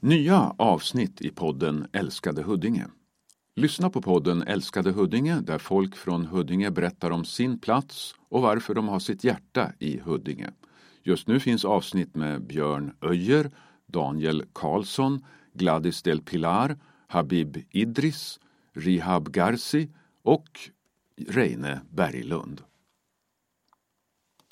Nya avsnitt i podden Älskade Huddinge. Lyssna på podden Älskade Huddinge där folk från Huddinge berättar om sin plats och varför de har sitt hjärta i Huddinge. Just nu finns avsnitt med Björn Öjer, Daniel Karlsson, Gladys Del Pilar, Habib Idris, Rihab Garsi och Reine Berglund.